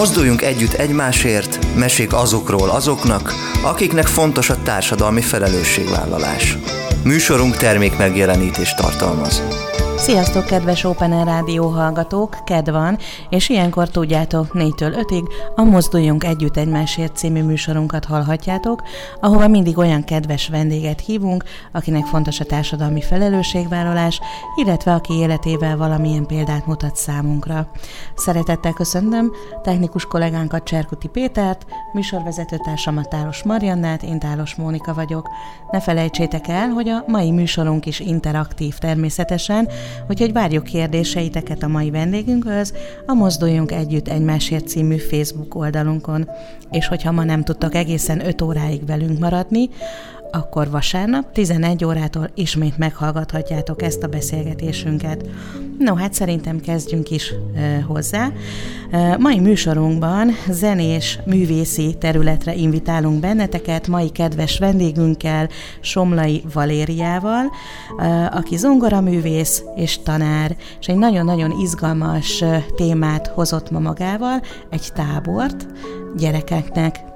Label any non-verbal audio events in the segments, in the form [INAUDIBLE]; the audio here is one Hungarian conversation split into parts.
Mozduljunk együtt egymásért, mesék azokról azoknak, akiknek fontos a társadalmi felelősségvállalás. Műsorunk termék megjelenítést tartalmaz. Sziasztok, kedves Open Air Rádió hallgatók! Ked van, és ilyenkor tudjátok 4-től 5-ig a Mozduljunk Együtt Egymásért című műsorunkat hallhatjátok, ahova mindig olyan kedves vendéget hívunk, akinek fontos a társadalmi felelősségvállalás, illetve aki életével valamilyen példát mutat számunkra. Szeretettel köszöntöm technikus kollégánkat Cserkuti Pétert, műsorvezetőtársamat Tálos Mariannát, én Tálos Mónika vagyok. Ne felejtsétek el, hogy a mai műsorunk is interaktív természetesen, Úgyhogy várjuk kérdéseiteket a mai vendégünkhöz, a Mozduljunk Együtt Egymásért című Facebook oldalunkon. És hogyha ma nem tudtok egészen 5 óráig velünk maradni, akkor vasárnap 11 órától ismét meghallgathatjátok ezt a beszélgetésünket. No, hát szerintem kezdjünk is e, hozzá. E, mai műsorunkban zenés, művészi területre invitálunk benneteket, mai kedves vendégünkkel, Somlai Valériával, e, aki zongoraművész és tanár, és egy nagyon-nagyon izgalmas témát hozott ma magával, egy tábort gyerekeknek,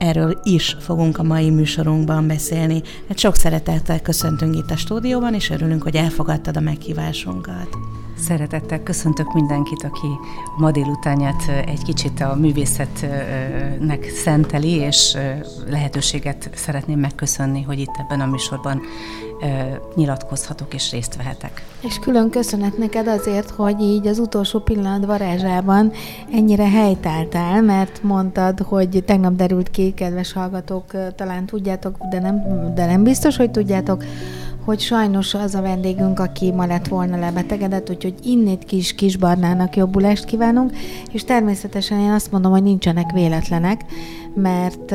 erről is fogunk a mai műsorunkban beszélni. Hát sok szeretettel köszöntünk itt a stúdióban, és örülünk, hogy elfogadtad a meghívásunkat. Szeretettel köszöntök mindenkit, aki ma délutánját egy kicsit a művészetnek szenteli, és lehetőséget szeretném megköszönni, hogy itt ebben a műsorban nyilatkozhatok és részt vehetek. És külön köszönet neked azért, hogy így az utolsó pillanat varázsában ennyire helytáltál, mert mondtad, hogy tegnap derült ki, kedves hallgatók, talán tudjátok, de nem, de nem biztos, hogy tudjátok, hogy sajnos az a vendégünk, aki ma lett volna lebetegedett, úgyhogy innét kis kis barnának jobbulást kívánunk, és természetesen én azt mondom, hogy nincsenek véletlenek, mert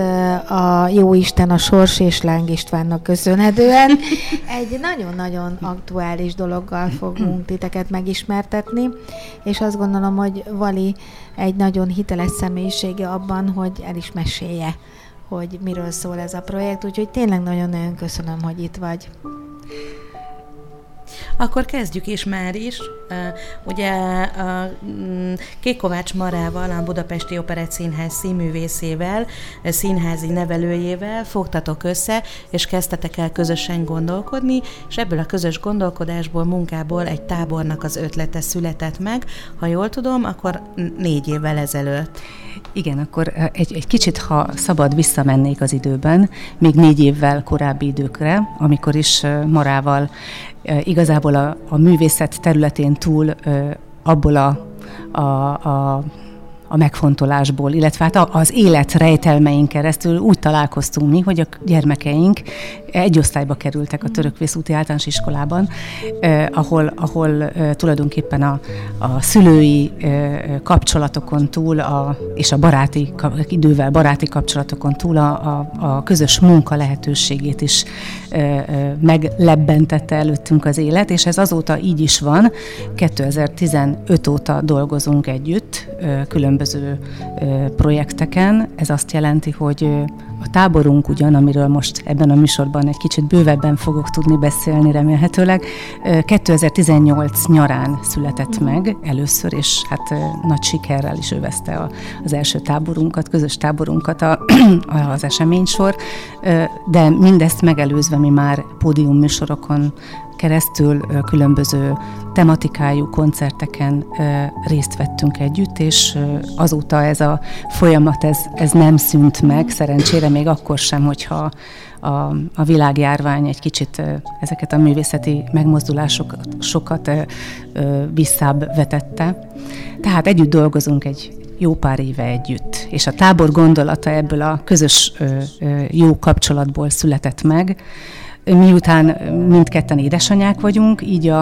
a jó Isten a Sors és Láng Istvánnak köszönhetően [LAUGHS] egy nagyon-nagyon aktuális dologgal fogunk titeket megismertetni, és azt gondolom, hogy Vali egy nagyon hiteles személyisége abban, hogy el is mesélje hogy miről szól ez a projekt, úgyhogy tényleg nagyon-nagyon köszönöm, hogy itt vagy. Thank you. Akkor kezdjük is már is. Ugye a mm, Kékovács Marával, a Budapesti Operett Színház színművészével, színházi nevelőjével fogtatok össze, és kezdtetek el közösen gondolkodni, és ebből a közös gondolkodásból, munkából egy tábornak az ötlete született meg. Ha jól tudom, akkor négy évvel ezelőtt. Igen, akkor egy, egy kicsit, ha szabad, visszamennék az időben, még négy évvel korábbi időkre, amikor is Marával igazából a, a művészet területén túl abból a, a, a a megfontolásból, illetve hát az élet rejtelmeink keresztül úgy találkoztunk mi, hogy a gyermekeink egy osztályba kerültek a Törökvészúti általános iskolában, eh, ahol, ahol eh, tulajdonképpen a, a szülői eh, kapcsolatokon túl, a, és a baráti, idővel baráti kapcsolatokon túl a, a, a közös munka lehetőségét is meglebbentette előttünk az élet, és ez azóta így is van. 2015 óta dolgozunk együtt, különböző projekteken. Ez azt jelenti, hogy a táborunk ugyan, amiről most ebben a műsorban egy kicsit bővebben fogok tudni beszélni remélhetőleg, 2018 nyarán született meg először, és hát nagy sikerrel is övezte az első táborunkat, közös táborunkat a, [CLEARS THROAT] az eseménysor, de mindezt megelőzve mi már pódium műsorokon keresztül különböző tematikájú koncerteken részt vettünk együtt, és azóta ez a folyamat, ez, ez nem szűnt meg, szerencsére még akkor sem, hogyha a, a világjárvány egy kicsit ezeket a művészeti megmozdulásokat sokat visszább vetette. Tehát együtt dolgozunk egy jó pár éve együtt, és a tábor gondolata ebből a közös jó kapcsolatból született meg, Miután mindketten édesanyák vagyunk, így a,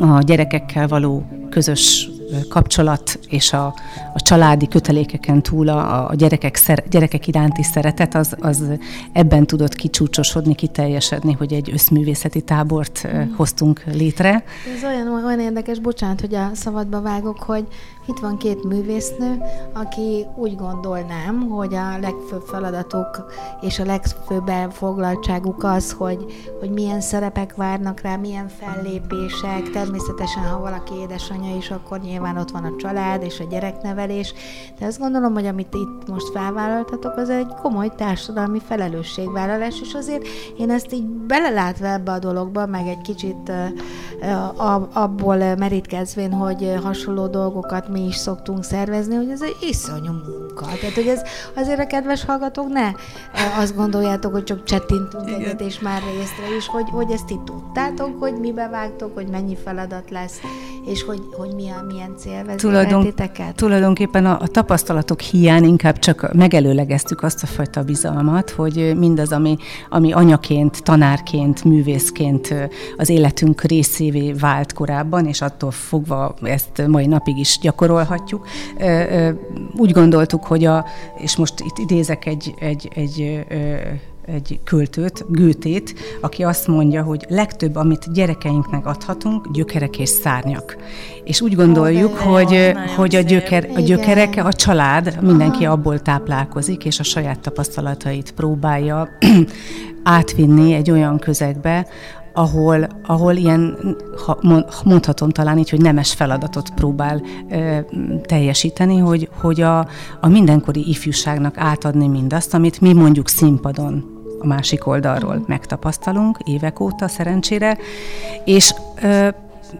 a gyerekekkel való közös kapcsolat és a, a családi kötelékeken túl a, a gyerekek, szer, gyerekek iránti szeretet, az, az ebben tudott kicsúcsosodni, kiteljesedni, hogy egy összművészeti tábort hoztunk létre. Ez olyan, olyan érdekes, bocsánat, hogy a szabadba vágok, hogy itt van két művésznő, aki úgy gondolnám, hogy a legfőbb feladatuk és a legfőbb elfoglaltságuk az, hogy, hogy milyen szerepek várnak rá, milyen fellépések. Természetesen, ha valaki édesanyja is, akkor nyilván ott van a család és a gyereknevelés. De azt gondolom, hogy amit itt most felvállaltatok, az egy komoly társadalmi felelősségvállalás, és azért én ezt így belelátva ebbe a dologba, meg egy kicsit abból merítkezvén, hogy hasonló dolgokat mi is szoktunk szervezni, hogy ez egy iszonyú munka. Tehát, hogy ez azért a kedves hallgatók ne azt gondoljátok, hogy csak csettintünk egyet, és már részre is, hogy, hogy ezt itt tudtátok, hogy mibe vágtok, hogy mennyi feladat lesz, és hogy, hogy milyen, milyen cél Tulajdon, Tulajdonképpen a, a tapasztalatok hiány inkább csak megelőlegeztük azt a fajta bizalmat, hogy mindaz, ami, ami anyaként, tanárként, művészként az életünk részévé vált korábban, és attól fogva ezt mai napig is gyakorolhatjuk. Úgy gondoltuk, hogy a, és most itt idézek egy, egy, egy egy költőt, Gőtét, aki azt mondja, hogy legtöbb, amit gyerekeinknek adhatunk, gyökerek és szárnyak. És úgy gondoljuk, oh, hogy, hogy a, gyöker, a gyökerek, a család, mindenki abból táplálkozik, és a saját tapasztalatait próbálja [CLEARS THROAT] átvinni egy olyan közegbe, ahol, ahol ilyen, ha mondhatom talán így, hogy nemes feladatot próbál ö, teljesíteni, hogy, hogy a, a mindenkori ifjúságnak átadni mindazt, amit mi mondjuk színpadon a másik oldalról megtapasztalunk évek óta szerencsére, és ö,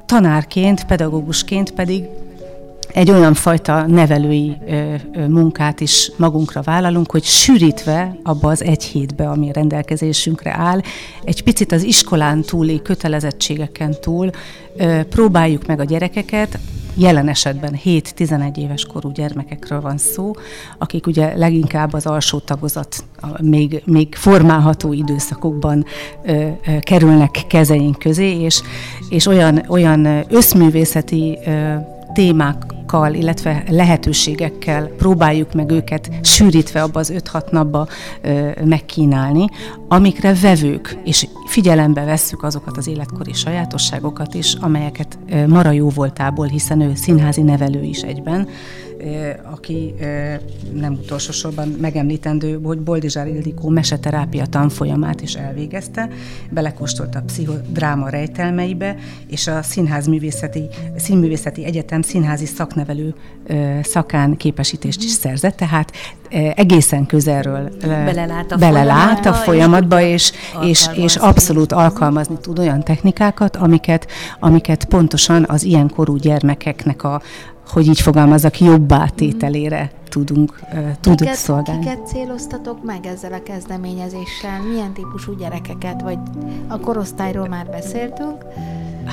tanárként, pedagógusként pedig egy olyan fajta nevelői ö, ö, munkát is magunkra vállalunk, hogy sűrítve abba az egy hétbe, ami rendelkezésünkre áll, egy picit az iskolán túli kötelezettségeken túl ö, próbáljuk meg a gyerekeket, jelen esetben 7-11 éves korú gyermekekről van szó, akik ugye leginkább az alsó tagozat még, még formálható időszakokban ö, ö, kerülnek kezeink közé, és, és olyan, olyan összművészeti ö, témákkal, illetve lehetőségekkel próbáljuk meg őket sűrítve abba az 5-6 napba ö, megkínálni, amikre vevők, és figyelembe vesszük azokat az életkori sajátosságokat is, amelyeket ö, Mara jó voltából, hiszen ő színházi nevelő is egyben, aki nem utolsó sorban megemlítendő, hogy Boldizsár Ildikó meseterápia tanfolyamát is elvégezte, belekóstolt a pszichodráma rejtelmeibe, és a Színház Művészeti, Színművészeti Egyetem színházi szaknevelő szakán képesítést is szerzett, tehát egészen közelről belelát a, belelát a folyamatba, és, és, és abszolút alkalmazni tud olyan technikákat, amiket, amiket pontosan az ilyen korú gyermekeknek a, hogy így fogalmazok, jobbá tételére tudunk, uh, tud kiket, szolgálni. Kiket céloztatok meg ezzel a kezdeményezéssel? Milyen típusú gyerekeket, vagy a korosztályról már beszéltünk?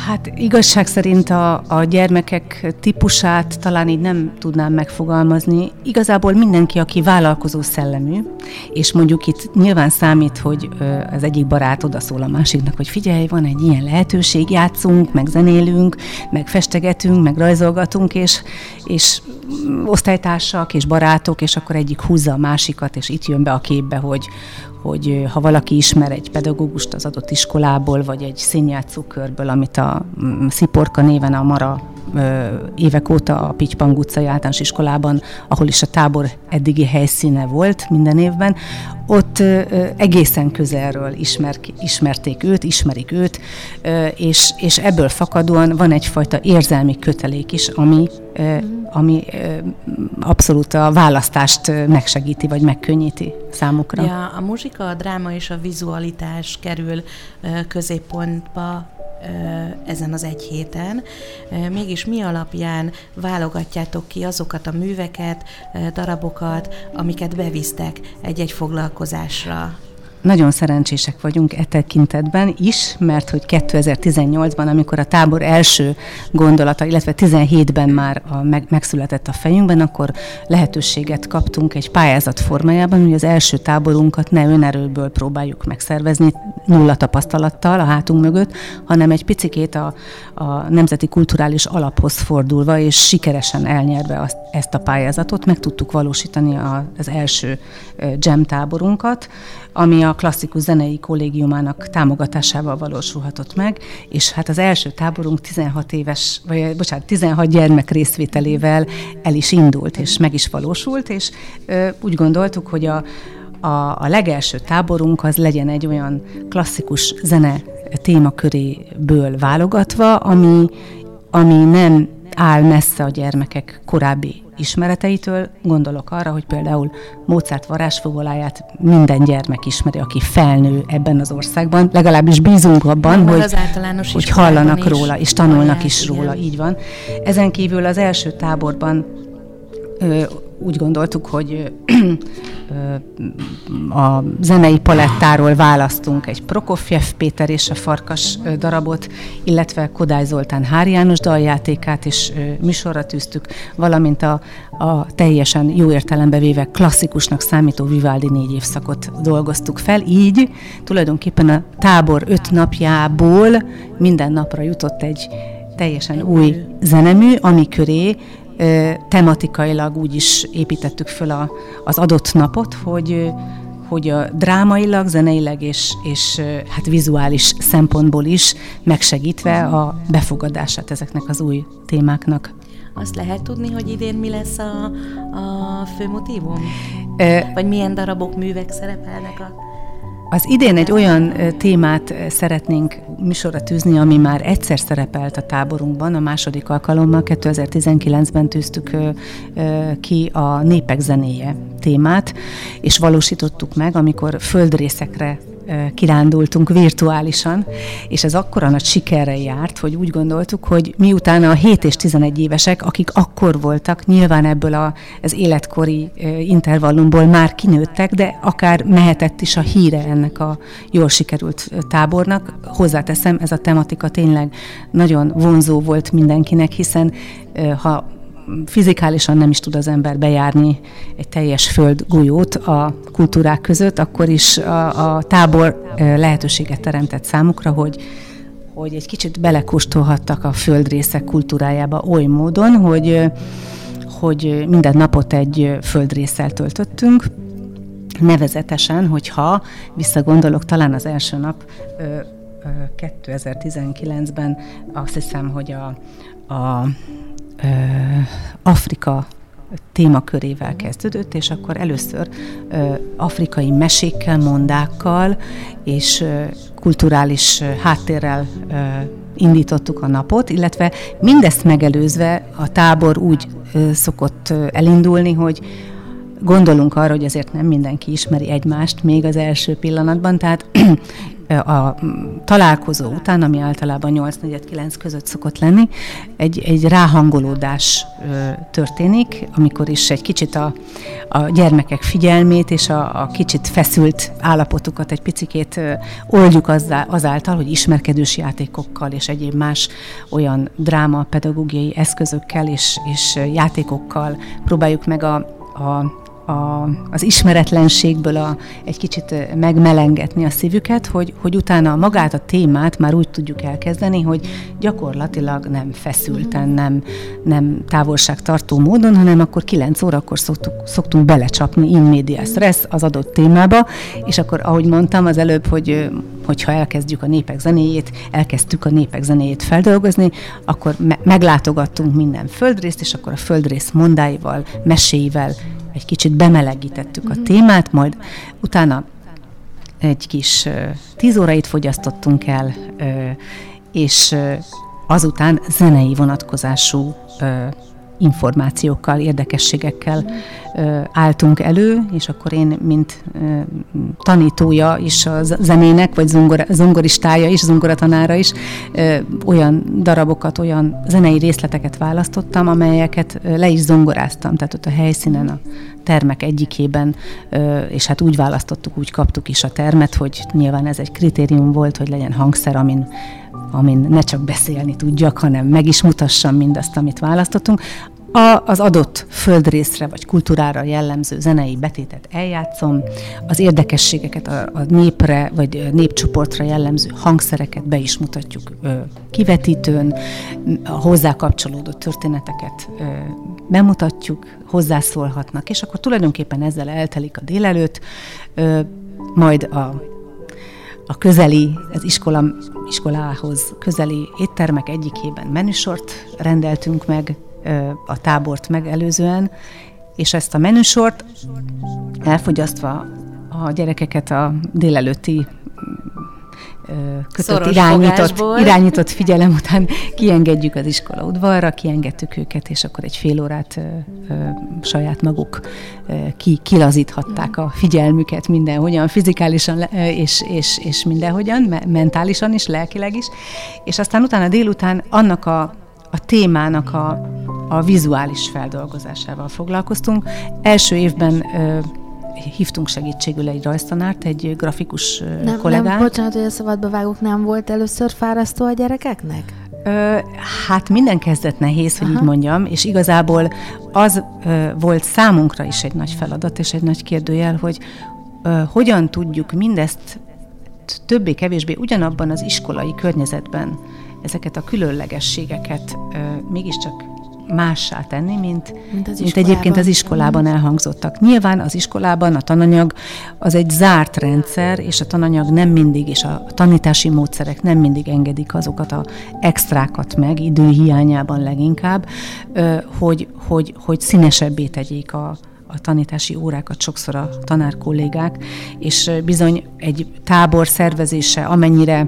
Hát igazság szerint a, a gyermekek típusát talán így nem tudnám megfogalmazni. Igazából mindenki, aki vállalkozó szellemű, és mondjuk itt nyilván számít, hogy az egyik barát odaszól a másiknak, hogy figyelj, van egy ilyen lehetőség, játszunk, meg zenélünk, meg festegetünk, meg rajzolgatunk, és, és osztálytársak és barátok, és akkor egyik húzza a másikat, és itt jön be a képbe, hogy, hogy ha valaki ismer egy pedagógust az adott iskolából, vagy egy színjátszókörből, amit a mm, Sziporka néven a Mara évek óta a Pitypang utcai általános iskolában, ahol is a tábor eddigi helyszíne volt minden évben, ott egészen közelről ismer, ismerték őt, ismerik őt, és, és ebből fakadóan van egyfajta érzelmi kötelék is, ami, ami abszolút a választást megsegíti, vagy megkönnyíti számukra. Ja, a muzsika, a dráma és a vizualitás kerül középpontba ezen az egy héten. Mégis mi alapján válogatjátok ki azokat a műveket, darabokat, amiket bevisztek egy-egy foglalkozásra? Nagyon szerencsések vagyunk e tekintetben is, mert hogy 2018-ban, amikor a tábor első gondolata, illetve 17-ben már a, meg, megszületett a fejünkben, akkor lehetőséget kaptunk egy pályázat formájában, hogy az első táborunkat ne önerőből próbáljuk megszervezni, nulla tapasztalattal a hátunk mögött, hanem egy picikét a, a nemzeti kulturális alaphoz fordulva, és sikeresen elnyerve azt, ezt a pályázatot, meg tudtuk valósítani a, az első jam táborunkat, ami a klasszikus zenei kollégiumának támogatásával valósulhatott meg, és hát az első táborunk 16 éves, vagy bocsánat, 16 gyermek részvételével el is indult, és meg is valósult, és ö, úgy gondoltuk, hogy a, a, a legelső táborunk az legyen egy olyan klasszikus zene témaköréből válogatva, ami, ami nem áll messze a gyermekek korábbi ismereteitől. Gondolok arra, hogy például Mozart varázsfogoláját minden gyermek ismeri, aki felnő ebben az országban. Legalábbis bízunk abban, hogy, hogy hallanak is róla, és tanulnak is igen. róla, így van. Ezen kívül az első táborban ö, úgy gondoltuk, hogy a zenei palettáról választunk egy Prokofjev Péter és a Farkas darabot, illetve Kodály Zoltán Hári János daljátékát is műsorra tűztük, valamint a, a teljesen jó értelembe véve klasszikusnak számító Vivaldi négy évszakot dolgoztuk fel. Így tulajdonképpen a tábor öt napjából minden napra jutott egy teljesen új zenemű, ami köré tematikailag úgy is építettük föl a, az adott napot, hogy hogy a drámailag, zeneileg és, és hát vizuális szempontból is megsegítve a befogadását ezeknek az új témáknak. Azt lehet tudni, hogy idén mi lesz a, a fő motivum? Vagy milyen darabok, művek szerepelnek a az idén egy olyan témát szeretnénk műsorra tűzni, ami már egyszer szerepelt a táborunkban, a második alkalommal. 2019-ben tűztük ki a Népek zenéje témát, és valósítottuk meg, amikor földrészekre kirándultunk virtuálisan, és ez akkora nagy sikerre járt, hogy úgy gondoltuk, hogy miután a 7 és 11 évesek, akik akkor voltak, nyilván ebből a, az életkori intervallumból már kinőttek, de akár mehetett is a híre ennek a jól sikerült tábornak. Hozzáteszem, ez a tematika tényleg nagyon vonzó volt mindenkinek, hiszen ha fizikálisan nem is tud az ember bejárni egy teljes föld golyót a kultúrák között, akkor is a, a tábor lehetőséget teremtett számukra, hogy hogy egy kicsit belekóstolhattak a földrészek kultúrájába oly módon, hogy, hogy minden napot egy földrészsel töltöttünk, nevezetesen, hogyha visszagondolok, talán az első nap 2019-ben azt hiszem, hogy a, a Afrika témakörével kezdődött, és akkor először ö, afrikai mesékkel, mondákkal és ö, kulturális háttérrel ö, indítottuk a napot, illetve mindezt megelőzve a tábor úgy ö, szokott ö, elindulni, hogy gondolunk arra, hogy azért nem mindenki ismeri egymást még az első pillanatban, tehát a találkozó után, ami általában 8-4-9 között szokott lenni, egy, egy ráhangolódás történik, amikor is egy kicsit a, a gyermekek figyelmét és a, a kicsit feszült állapotukat egy picikét oldjuk azáltal, hogy ismerkedős játékokkal és egyéb más olyan dráma pedagógiai eszközökkel és, és játékokkal próbáljuk meg a, a a, az ismeretlenségből a, egy kicsit megmelengetni a szívüket, hogy, hogy utána magát a témát már úgy tudjuk elkezdeni, hogy gyakorlatilag nem feszülten, nem, nem távolságtartó módon, hanem akkor 9 órakor szoktuk, szoktunk belecsapni in medias res az adott témába, és akkor, ahogy mondtam az előbb, hogy hogyha elkezdjük a népek zenéjét, elkezdtük a népek zenéjét feldolgozni, akkor me- meglátogattunk minden földrészt, és akkor a földrész mondáival, meséivel egy kicsit bemelegítettük a témát, majd utána egy kis tíz órait fogyasztottunk el, és azután zenei vonatkozású információkkal, érdekességekkel álltunk elő, és akkor én, mint tanítója is a zenének, vagy zongora, zongoristája is, zongoratanára is, olyan darabokat, olyan zenei részleteket választottam, amelyeket le is zongoráztam, tehát ott a helyszínen, a termek egyikében, és hát úgy választottuk, úgy kaptuk is a termet, hogy nyilván ez egy kritérium volt, hogy legyen hangszer, amin amin ne csak beszélni tudjak, hanem meg is mutassam mindazt, amit választottunk. a, az adott földrészre vagy kultúrára jellemző zenei betétet eljátszom, az érdekességeket, a, a népre vagy népcsoportra jellemző hangszereket be is mutatjuk ö, kivetítőn, a hozzá kapcsolódó történeteket ö, bemutatjuk, hozzászólhatnak, és akkor tulajdonképpen ezzel eltelik a délelőtt, ö, majd a a közeli, az iskola, iskolához közeli éttermek egyikében menüsort rendeltünk meg, a tábort megelőzően, és ezt a menüsort elfogyasztva a gyerekeket a délelőtti kötött irányított, irányított figyelem után kiengedjük az iskola udvarra, kiengedtük őket, és akkor egy fél órát ö, ö, saját maguk ö, ki, kilazíthatták a figyelmüket mindenhogyan, fizikálisan és, és, és mindenhogyan, me, mentálisan is, lelkileg is, és aztán utána délután annak a, a témának a, a vizuális feldolgozásával foglalkoztunk. Első évben ö, hívtunk segítségül egy rajztanárt, egy grafikus nem, kollégát. Nem, bocsánat, hogy a szabadba vágok, nem volt először fárasztó a gyerekeknek? Ö, hát minden kezdet nehéz, hogy Aha. így mondjam, és igazából az ö, volt számunkra is egy nagy feladat és egy nagy kérdőjel, hogy ö, hogyan tudjuk mindezt többé-kevésbé ugyanabban az iskolai környezetben ezeket a különlegességeket ö, mégiscsak mássá tenni, mint, mint, az mint egyébként az iskolában mhm. elhangzottak. Nyilván az iskolában a tananyag az egy zárt rendszer, és a tananyag nem mindig, és a tanítási módszerek nem mindig engedik azokat a extrákat meg, idő hiányában leginkább, hogy, hogy, hogy színesebbé tegyék a, a tanítási órákat sokszor a tanár kollégák, és bizony egy tábor szervezése, amennyire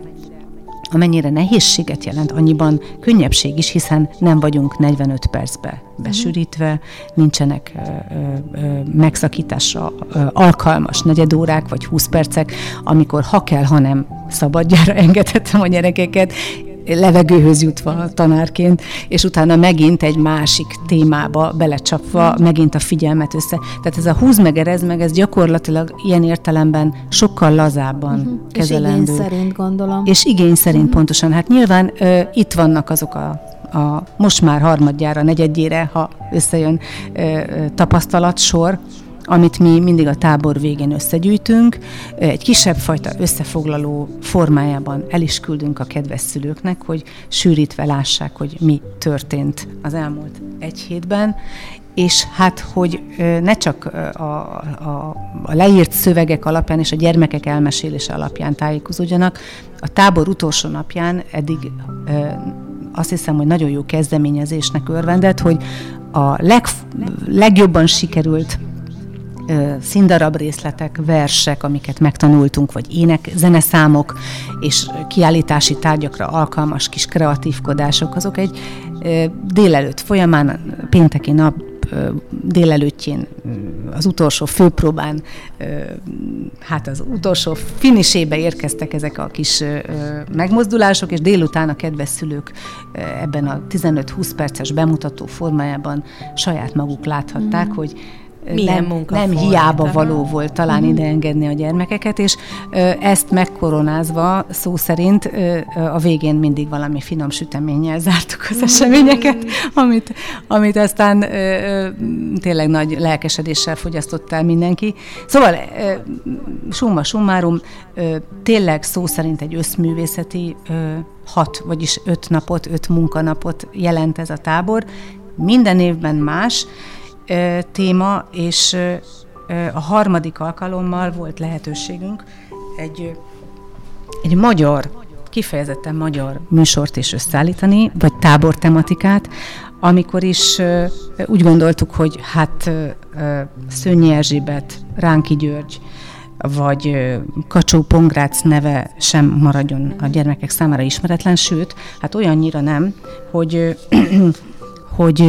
amennyire nehézséget jelent, annyiban könnyebbség is, hiszen nem vagyunk 45 percbe besűrítve, nincsenek ö, ö, megszakításra ö, alkalmas negyedórák vagy 20 percek, amikor ha kell, ha nem szabadjára [LAUGHS] engedhetem a gyerekeket, levegőhöz jutva tanárként, és utána megint egy másik témába belecsapva, megint a figyelmet össze. Tehát ez a húz meg, erez meg, ez gyakorlatilag ilyen értelemben sokkal lazábban uh-huh. kezelendő. És igény szerint gondolom. És igény szerint uh-huh. pontosan. Hát nyilván ö, itt vannak azok a a most már harmadjára, negyedjére, ha összejön tapasztalatsor, amit mi mindig a tábor végén összegyűjtünk, egy kisebb fajta összefoglaló formájában el is küldünk a kedves szülőknek, hogy sűrítve lássák, hogy mi történt az elmúlt egy hétben, és hát, hogy ne csak a, a, a leírt szövegek alapján és a gyermekek elmesélése alapján tájékozódjanak, a tábor utolsó napján eddig azt hiszem, hogy nagyon jó kezdeményezésnek örvendett, hogy a leg, legjobban sikerült színdarab részletek, versek, amiket megtanultunk, vagy ének, zeneszámok és kiállítási tárgyakra alkalmas kis kreatívkodások, azok egy délelőtt folyamán, pénteki nap délelőttjén az utolsó főpróbán, hát az utolsó finisébe érkeztek ezek a kis megmozdulások, és délután a kedves szülők ebben a 15-20 perces bemutató formájában saját maguk láthatták, mm. hogy milyen nem, nem hiába való volt talán uh-huh. ide engedni a gyermekeket, és ezt megkoronázva szó szerint a végén mindig valami finom süteménnyel zártuk az eseményeket, amit, amit aztán tényleg nagy lelkesedéssel fogyasztott el mindenki. Szóval summa summarum, tényleg szó szerint egy összművészeti hat, vagyis öt napot, öt munkanapot jelent ez a tábor. Minden évben más, téma, és a harmadik alkalommal volt lehetőségünk egy, egy magyar, kifejezetten magyar műsort is összeállítani, vagy tábor tematikát, amikor is úgy gondoltuk, hogy hát Szönnyi Erzsébet, Ránki György, vagy Kacsó Pongrác neve sem maradjon a gyermekek számára ismeretlen, sőt, hát olyannyira nem, hogy, [CLEARS THROAT] hogy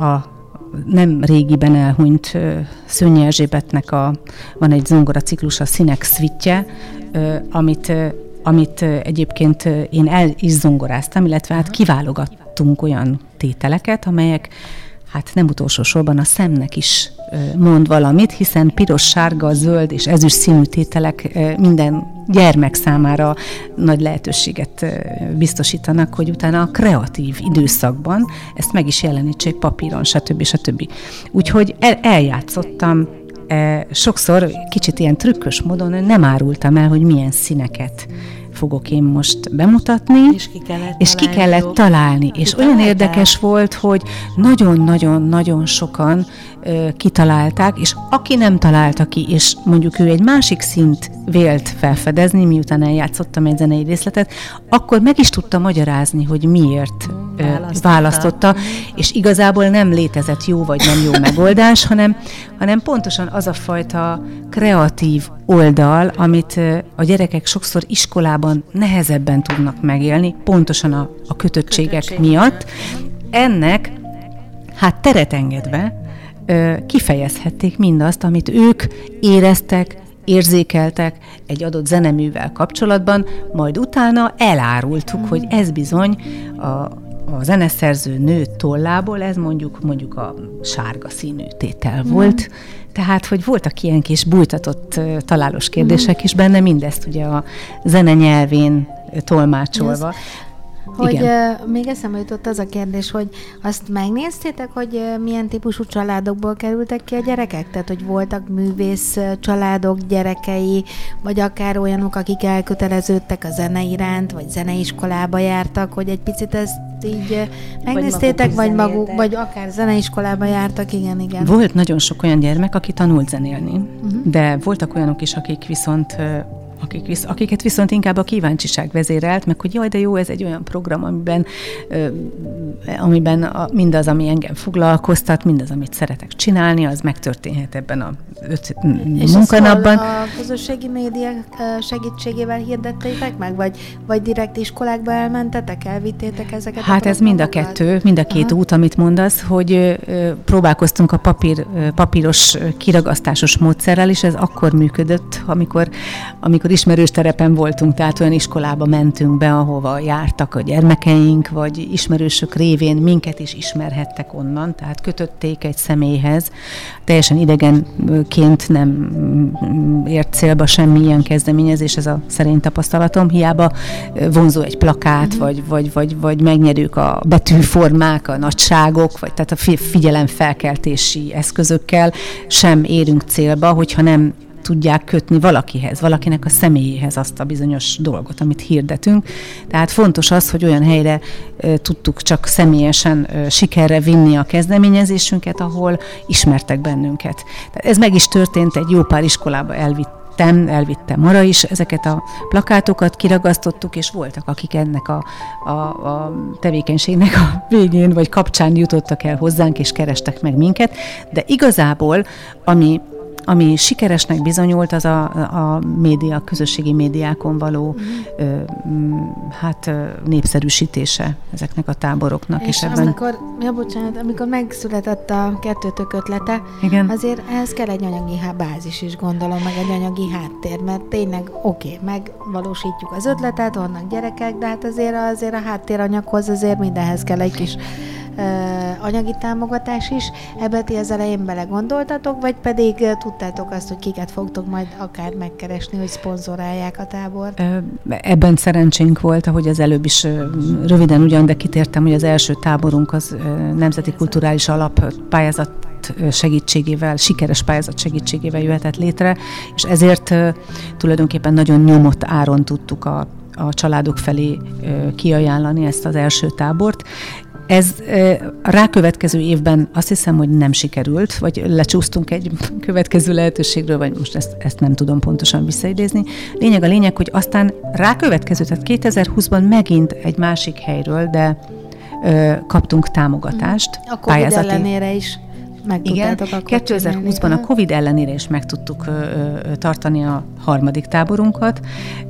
a nem régiben elhunyt Szőnyi Erzsébetnek a, van egy zongora ciklus, a Színek Szvitje, amit, amit egyébként én el is zongoráztam, illetve hát kiválogattunk olyan tételeket, amelyek hát nem utolsó sorban a szemnek is mond valamit, hiszen piros, sárga, zöld és ezüst színű tételek minden gyermek számára nagy lehetőséget biztosítanak, hogy utána a kreatív időszakban ezt meg is jelenítsék papíron, stb. stb. Úgyhogy el, eljátszottam sokszor kicsit ilyen trükkös módon nem árultam el, hogy milyen színeket fogok én most bemutatni, és ki kellett és ki kellett találni. És olyan érdekes volt, hogy nagyon-nagyon-nagyon sokan ö, kitalálták, és aki nem találta ki, és mondjuk ő egy másik szint vélt felfedezni, miután eljátszottam egy zenei részletet, akkor meg is tudta magyarázni, hogy miért választotta. választotta, és igazából nem létezett jó vagy nem jó megoldás, hanem, hanem pontosan az a fajta kreatív oldal, amit a gyerekek sokszor iskolában nehezebben tudnak megélni, pontosan a, a kötöttségek Kötöttség. miatt. Ennek hát teret engedve kifejezhették mindazt, amit ők éreztek, érzékeltek egy adott zeneművel kapcsolatban, majd utána elárultuk, hogy ez bizony a, a zeneszerző nő tollából, ez mondjuk mondjuk a sárga színű tétel mm. volt, tehát, hogy voltak ilyen kis bújtatott találós kérdések mm. is benne, mindezt ugye a zene nyelvén tolmácsolva. Hogy Igen. Uh, még eszembe jutott az a kérdés, hogy azt megnéztétek, hogy uh, milyen típusú családokból kerültek ki a gyerekek? Tehát, hogy voltak művész családok gyerekei, vagy akár olyanok, akik elköteleződtek a zene iránt, vagy zeneiskolába jártak, hogy egy picit ezt így megnéztétek, vagy, maguk, vagy maguk, vagy akár zeneiskolába jártak, igen, igen. Volt nagyon sok olyan gyermek, aki tanult zenélni, uh-huh. de voltak olyanok is, akik viszont akik visz, akiket viszont inkább a kíváncsiság vezérelt, meg hogy jaj, de jó, ez egy olyan program, amiben, ö, amiben a, mindaz, ami engem foglalkoztat, mindaz, amit szeretek csinálni, az megtörténhet ebben a öt És munkanapban. a közösségi médiák segítségével hirdetteitek meg, vagy, vagy direkt iskolákba elmentetek, elvittétek ezeket? Hát ez mind a kettő, mind a két Aha. út, amit mondasz, hogy ö, próbálkoztunk a papír, papíros kiragasztásos módszerrel, és ez akkor működött, amikor, amikor amikor ismerős terepen voltunk, tehát olyan iskolába mentünk be, ahova jártak a gyermekeink, vagy ismerősök révén minket is ismerhettek onnan, tehát kötötték egy személyhez. Teljesen idegenként nem ért célba semmilyen kezdeményezés, ez a szerint tapasztalatom. Hiába vonzó egy plakát, mm-hmm. vagy, vagy, vagy, vagy megnyerők a betűformák, a nagyságok, vagy tehát a figyelemfelkeltési eszközökkel sem érünk célba, hogyha nem tudják kötni valakihez, valakinek a személyéhez azt a bizonyos dolgot, amit hirdetünk. Tehát fontos az, hogy olyan helyre e, tudtuk csak személyesen e, sikerre vinni a kezdeményezésünket, ahol ismertek bennünket. Tehát ez meg is történt, egy jó pár iskolába elvitt elvittem, elvittem arra is ezeket a plakátokat, kiragasztottuk, és voltak, akik ennek a, a, a tevékenységnek a végén vagy kapcsán jutottak el hozzánk, és kerestek meg minket, de igazából, ami ami sikeresnek bizonyult, az a, a média, közösségi médiákon való mm. ö, hát népszerűsítése ezeknek a táboroknak. És, és ebben... amikor, ja, bocsánat, amikor megszületett a kettőtök ötlete, Igen. azért ehhez kell egy anyagi bázis is, gondolom, meg egy anyagi háttér, mert tényleg oké, okay, megvalósítjuk az ötletet, vannak gyerekek, de hát azért, azért a háttéranyaghoz azért mindenhez kell egy kis anyagi támogatás is. Ebbe ti az elején belegondoltatok, vagy pedig tudtátok azt, hogy kiket fogtok majd akár megkeresni, hogy szponzorálják a tábort? Ebben szerencsénk volt, ahogy az előbb is röviden ugyan, de kitértem, hogy az első táborunk az Nemzeti Kulturális Alap pályázat segítségével, sikeres pályázat segítségével jöhetett létre, és ezért tulajdonképpen nagyon nyomott áron tudtuk a a családok felé kiajánlani ezt az első tábort, ez a rákövetkező évben azt hiszem, hogy nem sikerült, vagy lecsúsztunk egy következő lehetőségről, vagy most ezt, ezt nem tudom pontosan visszaidézni. Lényeg a lényeg, hogy aztán rákövetkező, tehát 2020-ban megint egy másik helyről, de ö, kaptunk támogatást. A COVID pályázati. ellenére is. Igen, 2020-ban a COVID ellenére is meg tudtuk ö, ö, tartani a harmadik táborunkat,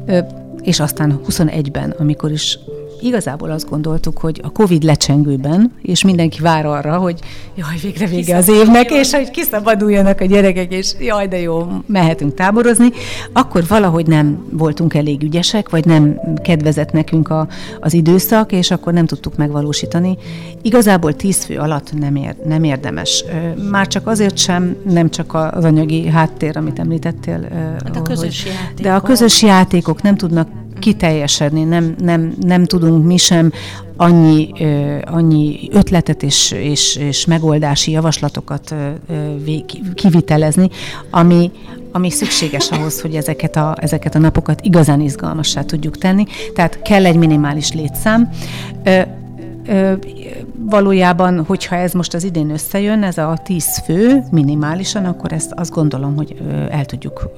ö, és aztán 21-ben, amikor is igazából azt gondoltuk, hogy a Covid lecsengőben, és mindenki vár arra, hogy jaj, végre vége az évnek, és hogy kiszabaduljanak a gyerekek, és jaj, de jó, mehetünk táborozni, akkor valahogy nem voltunk elég ügyesek, vagy nem kedvezett nekünk a, az időszak, és akkor nem tudtuk megvalósítani. Igazából tíz fő alatt nem, ér, nem érdemes. Már csak azért sem, nem csak az anyagi háttér, amit említettél. Hát a közös hogy, játékok. De a közös játékok nem tudnak kiteljesedni, nem, nem, nem tudunk mi sem annyi, annyi ötletet és, és, és megoldási javaslatokat kivitelezni, ami, ami szükséges ahhoz, hogy ezeket a, ezeket a napokat igazán izgalmassá tudjuk tenni. Tehát kell egy minimális létszám. Valójában, hogyha ez most az idén összejön, ez a tíz fő minimálisan, akkor ezt azt gondolom, hogy el tudjuk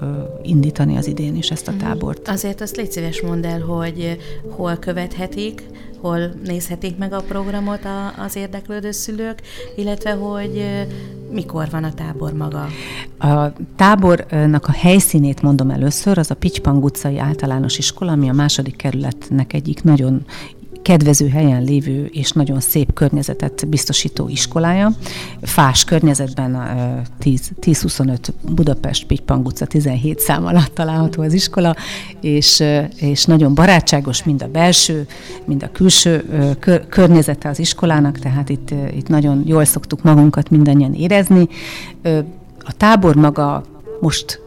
indítani az idén is ezt a mhm. tábort. Azért azt légy szíves mondd el, hogy hol követhetik, hol nézhetik meg a programot az érdeklődő szülők, illetve hogy mikor van a tábor maga? A tábornak a helyszínét mondom először, az a Pitypang utcai általános iskola, ami a második kerületnek egyik nagyon kedvező helyen lévő és nagyon szép környezetet biztosító iskolája. Fás környezetben 10-25 Budapest Pitypang utca 17 szám alatt található az iskola, és, és nagyon barátságos mind a belső, mind a külső környezete az iskolának, tehát itt, itt nagyon jól szoktuk magunkat mindannyian érezni. A tábor maga most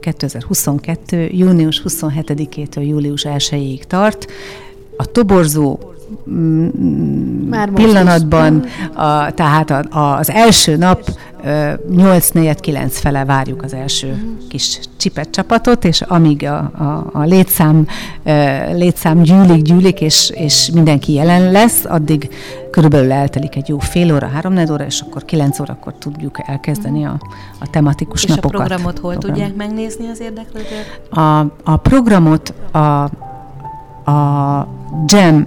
2022. június 27-től július 1-ig tart a toborzó mm, Már pillanatban, a, tehát a, a, az első nap 8-4-9 fele várjuk az első kis csipet csapatot, és amíg a, a, a létszám, létszám gyűlik, gyűlik, és, és mindenki jelen lesz, addig körülbelül eltelik egy jó fél óra, három óra, és akkor 9 órakor tudjuk elkezdeni a, a tematikus és napokat. És a programot hol Program. tudják megnézni az érdeklődők? A, a programot a a Jam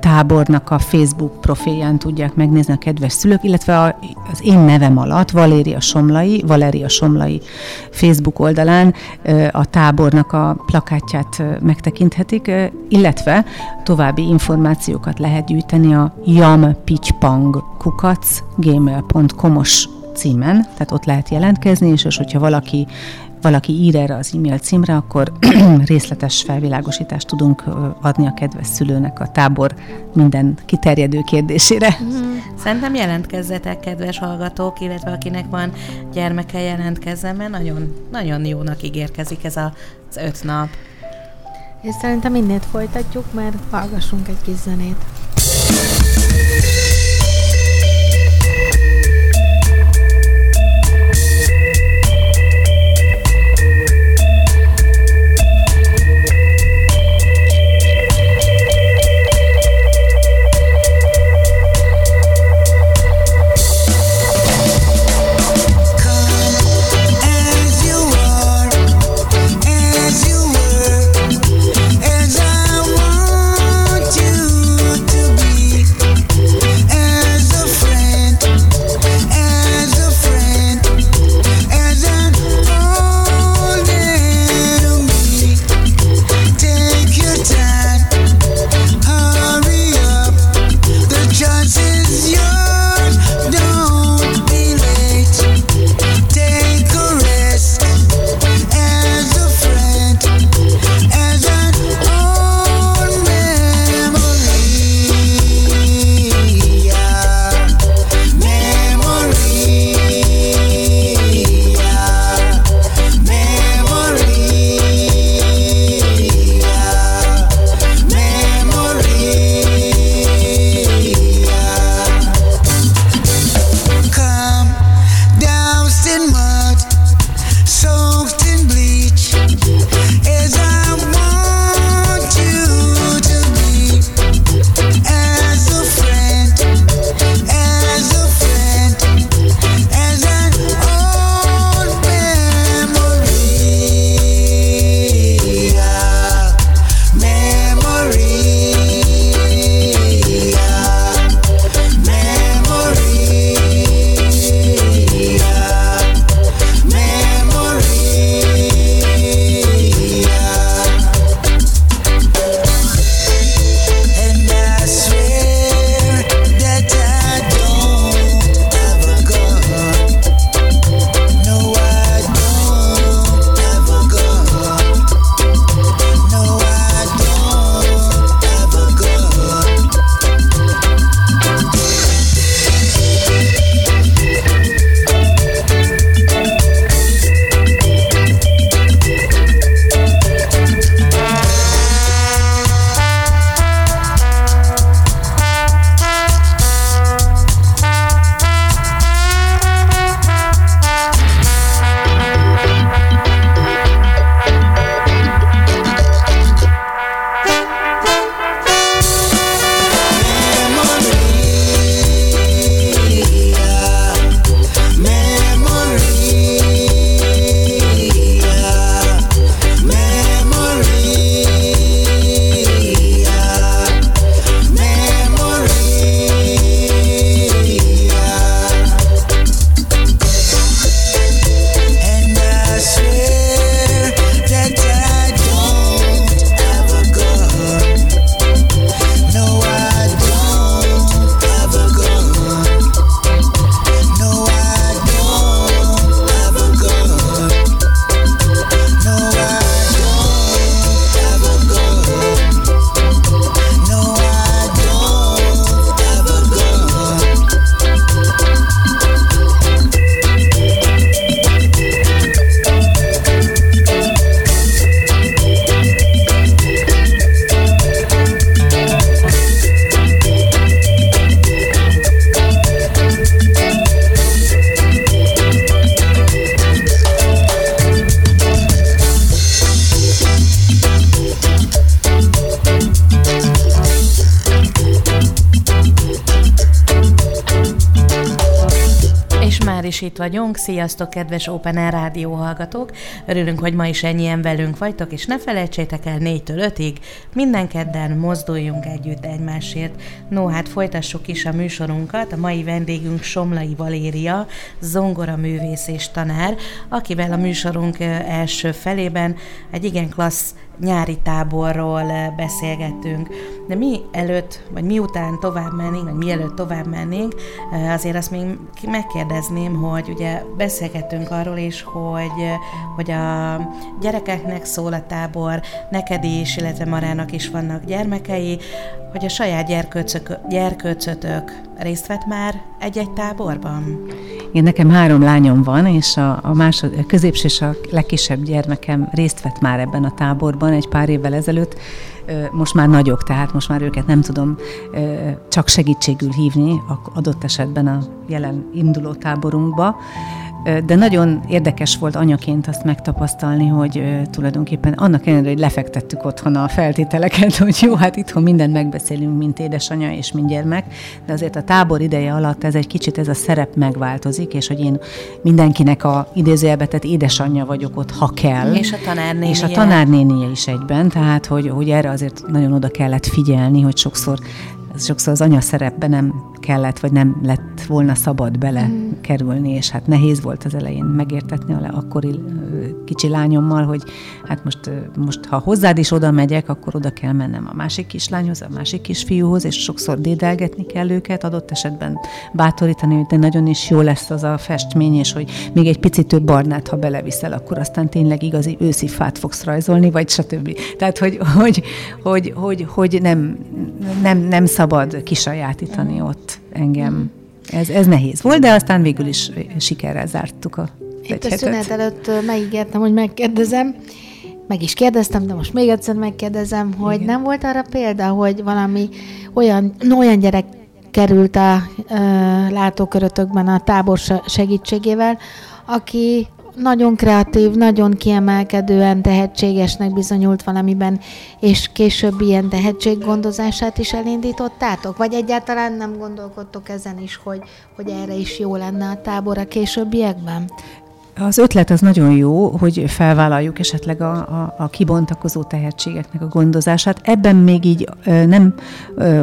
tábornak a Facebook profilján tudják megnézni a kedves szülők, illetve a, az én nevem alatt, Valéria Somlai, Valéria Somlai Facebook oldalán a tábornak a plakátját megtekinthetik, illetve további információkat lehet gyűjteni a jampitypang kukac gmail.com-os címen, tehát ott lehet jelentkezni, és, és hogyha valaki valaki ír erre az e-mail címre, akkor [CLEARS THROAT] részletes felvilágosítást tudunk adni a kedves szülőnek a tábor minden kiterjedő kérdésére. Mhm. Szerintem jelentkezzetek, kedves hallgatók, illetve akinek van gyermeke, jelentkezzen, mert nagyon, nagyon jónak ígérkezik ez a, az öt nap. És szerintem innét folytatjuk, mert hallgassunk egy kis zenét. Itt vagyunk. Sziasztok, kedves Open Air Rádió hallgatók! Örülünk, hogy ma is ennyien velünk vagytok, és ne felejtsétek el 4-től 5-ig, minden kedden mozduljunk együtt egymásért. No, hát folytassuk is a műsorunkat. A mai vendégünk Somlai Valéria, zongora művész és tanár, akivel a műsorunk első felében egy igen klassz nyári táborról beszélgettünk. De mi előtt, vagy miután tovább mennénk, vagy mielőtt tovább mennénk, azért azt még megkérdezném, hogy ugye beszélgettünk arról is, hogy, hogy a gyerekeknek szól a tábor, neked is, illetve Marának is vannak gyermekei, hogy a saját gyerkőcök, gyerkőcötök részt vett már egy-egy táborban? Én nekem három lányom van, és a, a, másod, a középső és a legkisebb gyermekem részt vett már ebben a táborban egy pár évvel ezelőtt. Most már nagyok, tehát most már őket nem tudom csak segítségül hívni adott esetben a jelen induló táborunkba de nagyon érdekes volt anyaként azt megtapasztalni, hogy tulajdonképpen annak ellenére, hogy lefektettük otthon a feltételeket, [LAUGHS] hogy jó, hát itthon mindent megbeszélünk, mint édesanyja és mint gyermek, de azért a tábor ideje alatt ez egy kicsit ez a szerep megváltozik, és hogy én mindenkinek a idézőjelbetett édesanyja vagyok ott, ha kell. És a tanárnénie. És a tanárnénie is egyben, tehát hogy, hogy erre azért nagyon oda kellett figyelni, hogy sokszor sokszor az anya szerepbe nem kellett, vagy nem lett volna szabad bele mm. kerülni, és hát nehéz volt az elején megértetni a akkori kicsi lányommal, hogy hát most, most ha hozzád is oda megyek, akkor oda kell mennem a másik kislányhoz, a másik kisfiúhoz, és sokszor dédelgetni kell őket, adott esetben bátorítani, hogy de nagyon is jó lesz az a festmény, és hogy még egy picit több barnát, ha beleviszel, akkor aztán tényleg igazi őszi fát fogsz rajzolni, vagy stb. Tehát, hogy, hogy, hogy, hogy, hogy nem, nem, nem szabad kisajátítani ott engem. Ez, ez nehéz volt, de aztán végül is sikerrel zártuk a Itt a szünet előtt megígértem, hogy megkérdezem, meg is kérdeztem, de most még egyszer megkérdezem, hogy Igen. nem volt arra példa, hogy valami olyan, olyan gyerek került a ö, látókörötökben a tábor segítségével, aki nagyon kreatív, nagyon kiemelkedően tehetségesnek bizonyult valamiben, és később ilyen tehetséggondozását is elindítottátok? Vagy egyáltalán nem gondolkodtok ezen is, hogy, hogy erre is jó lenne a tábor a későbbiekben? Az ötlet az nagyon jó, hogy felvállaljuk esetleg a, a, a kibontakozó tehetségeknek a gondozását. Ebben még így nem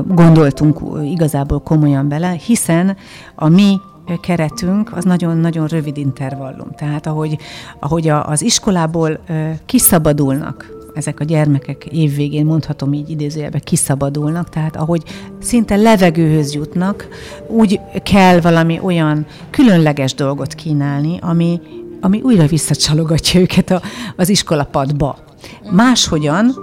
gondoltunk igazából komolyan bele, hiszen a mi keretünk az nagyon-nagyon rövid intervallum. Tehát ahogy, ahogy az iskolából kiszabadulnak ezek a gyermekek évvégén, mondhatom így idézőjelben, kiszabadulnak, tehát ahogy szinte levegőhöz jutnak, úgy kell valami olyan különleges dolgot kínálni, ami, ami újra visszacsalogatja őket a, az iskolapadba. Máshogyan,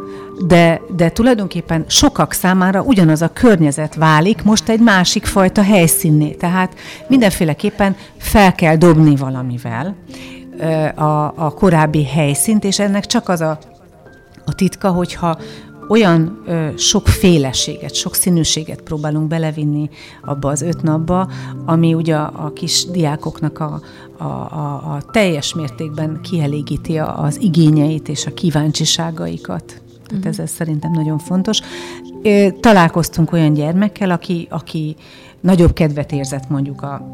de, de tulajdonképpen sokak számára ugyanaz a környezet válik most egy másik fajta helyszínné. Tehát mindenféleképpen fel kell dobni valamivel a, a korábbi helyszínt, és ennek csak az a, a titka, hogyha olyan ö, sokféleséget, sok színűséget próbálunk belevinni abba az öt napba, ami ugye a, a kis diákoknak a, a, a, a teljes mértékben kielégíti az igényeit és a kíváncsiságaikat. Tehát uh-huh. ez, ez szerintem nagyon fontos. Találkoztunk olyan gyermekkel, aki, aki nagyobb kedvet érzett mondjuk a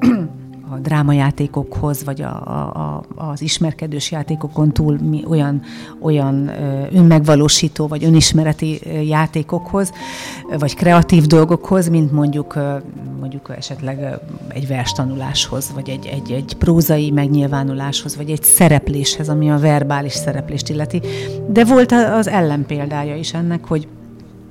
a drámajátékokhoz, vagy a, a, az ismerkedős játékokon túl mi olyan, olyan önmegvalósító, vagy önismereti játékokhoz, vagy kreatív dolgokhoz, mint mondjuk, mondjuk esetleg egy verstanuláshoz, vagy egy, egy, egy prózai megnyilvánuláshoz, vagy egy szerepléshez, ami a verbális szereplést illeti. De volt az ellenpéldája is ennek, hogy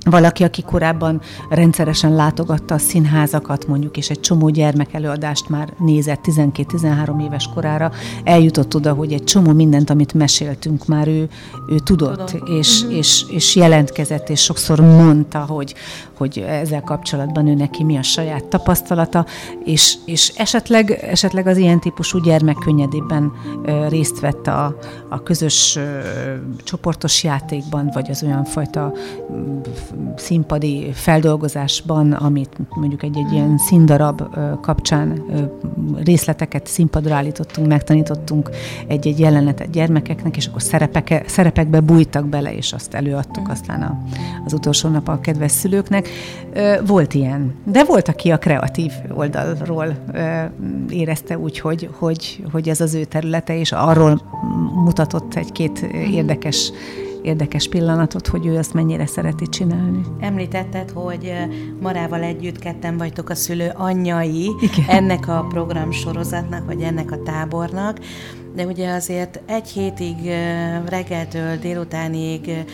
valaki, aki korábban rendszeresen látogatta a színházakat, mondjuk, és egy csomó gyermek előadást már nézett 12-13 éves korára, eljutott oda, hogy egy csomó mindent, amit meséltünk, már ő, ő tudott, Tudom. és, uh-huh. és, és jelentkezett, és sokszor mondta, hogy, hogy ezzel kapcsolatban ő neki mi a saját tapasztalata, és, és esetleg, esetleg az ilyen típusú gyermek könnyedében részt vett a, a közös csoportos játékban, vagy az olyan fajta színpadi feldolgozásban, amit mondjuk egy-egy ilyen színdarab kapcsán részleteket színpadra állítottunk, megtanítottunk egy-egy jelenetet gyermekeknek, és akkor szerepeke, szerepekbe bújtak bele, és azt előadtuk aztán a, az utolsó nap a kedves szülőknek. Volt ilyen. De volt, aki a kreatív oldalról érezte úgy, hogy, hogy, hogy ez az ő területe, és arról mutatott egy-két érdekes érdekes pillanatot, hogy ő azt mennyire szereti csinálni. Említetted, hogy Marával együtt ketten vagytok a szülő anyjai Igen. ennek a programsorozatnak, vagy ennek a tábornak, de ugye azért egy hétig reggeltől délutánig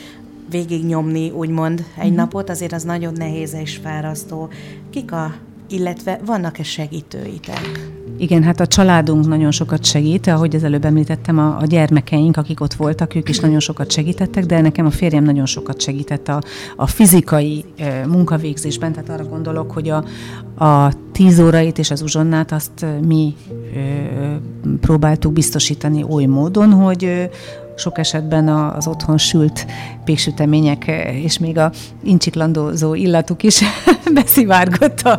végignyomni, úgymond, egy mm. napot, azért az nagyon nehéz és fárasztó. Kik a illetve vannak-e segítőitek? Igen, hát a családunk nagyon sokat segít, ahogy az előbb említettem, a, a gyermekeink, akik ott voltak, ők is nagyon sokat segítettek, de nekem a férjem nagyon sokat segített a, a fizikai e, munkavégzésben, tehát arra gondolok, hogy a, a tíz órait és az uzsonnát azt mi e, próbáltuk biztosítani oly módon, hogy e, sok esetben az otthon sült péksütemények és még a incsiklandózó illatuk is [LAUGHS] beszivárgott a,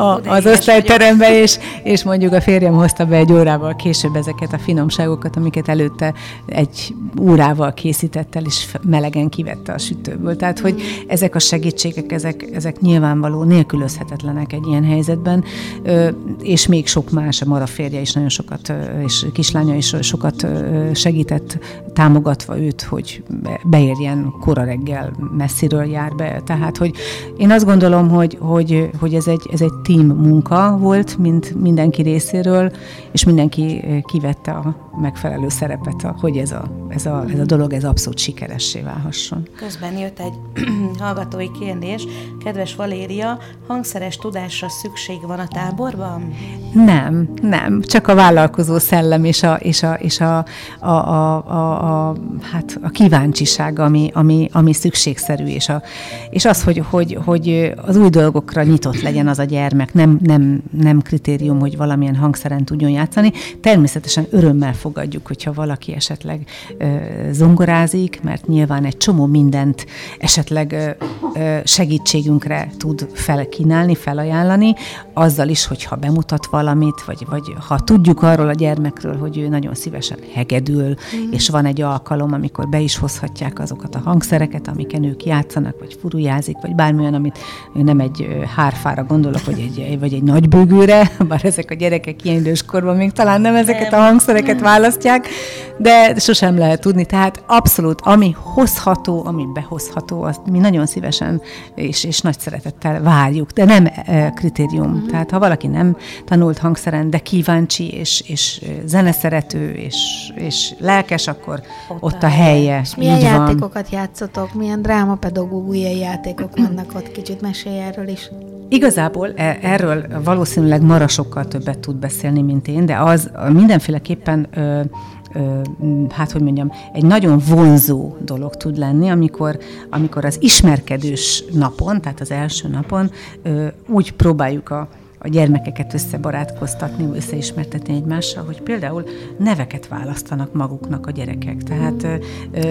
a, az osztályterembe, és, és mondjuk a férjem hozta be egy órával később ezeket a finomságokat, amiket előtte egy órával készített el, és melegen kivette a sütőből. Tehát, hogy ezek a segítségek, ezek, ezek nyilvánvaló, nélkülözhetetlenek egy ilyen helyzetben, és még sok más, a Mara férje is nagyon sokat, és kislánya is sokat segített, támogatva őt, hogy beérjen kora reggel, messziről jár be. Tehát, hogy én azt gondolom, hogy, hogy, hogy ez, egy, ez egy team munka volt, mint mindenki részéről, és mindenki kivette a megfelelő szerepet, hogy ez a, ez a, ez a dolog ez abszolút sikeressé válhasson. Közben jött egy [CLEARS THROAT] hallgatói kérdés. Kedves Valéria, hangszeres tudásra szükség van a táborban? Nem, nem. Csak a vállalkozó szellem és a, és a, és a, a, a, a, a, hát a kíváncsiság, ami, ami, ami szükségszerű, és, a, és az, hogy, hogy, hogy az új dolgokra nyitott legyen az a gyermek, nem, nem, nem kritérium, hogy valamilyen hangszeren tudjon játszani. Természetesen örömmel fogadjuk, hogyha valaki esetleg ö, zongorázik, mert nyilván egy csomó mindent esetleg ö, segítségünkre tud felkínálni, felajánlani, azzal is, hogyha bemutat valamit, vagy, vagy ha tudjuk arról a gyermekről, hogy ő nagyon szívesen hegedül, mm. és van egy alkalom, amikor be is hozhatják azokat a hangszereket, amiken ők játszanak, vagy furujázik, vagy bármilyen, amit nem egy hárfára gondolok, vagy egy, vagy egy nagy bőgőre, [LAUGHS] bár ezek a gyerekek ilyen időskorban még talán nem ezeket a hangszereket választják, de sosem lehet tudni. Tehát abszolút, ami hozható, ami behozható, azt mi nagyon szívesen és, és nagy szeretettel várjuk, de nem e, kritérium. Mm-hmm. Tehát ha valaki nem tanult hangszeren, de kíváncsi, és, és zeneszerető, és, és lelkes, akkor ott, ott a helye. És milyen játékokat van. játszotok? Milyen drámapedagógiai játékok vannak ott? Kicsit mesélj erről is. Igazából e, erről valószínűleg Mara sokkal többet tud beszélni, mint én, de az mindenféleképpen ö, hát hogy mondjam, egy nagyon vonzó dolog tud lenni, amikor, amikor az ismerkedős napon, tehát az első napon úgy próbáljuk a a gyermekeket összebarátkoztatni, összeismertetni egymással, hogy például neveket választanak maguknak a gyerekek. Tehát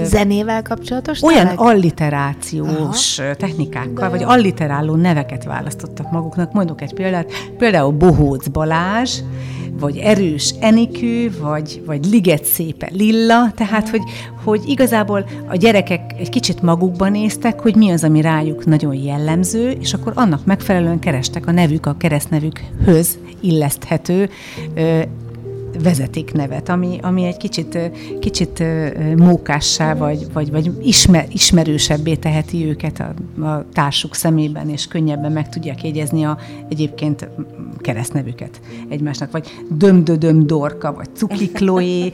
zenével kapcsolatos Olyan nevek? alliterációs Aha. technikákkal, vagy alliteráló neveket választottak maguknak. Mondok egy példát, például Bohóc Balázs, vagy erős Enikő, vagy, vagy liget szépe Lilla, tehát hogy, hogy igazából a gyerekek egy kicsit magukban néztek, hogy mi az, ami rájuk nagyon jellemző, és akkor annak megfelelően kerestek a nevük, a keresztnevükhöz illeszthető vezetéknevet, ami, ami egy kicsit, kicsit mókássá vagy, vagy, vagy ismer, ismerősebbé teheti őket a, a társuk szemében, és könnyebben meg tudják jegyezni a egyébként keresztnevüket egymásnak, vagy dömdödöm dorka, vagy cukliklóé,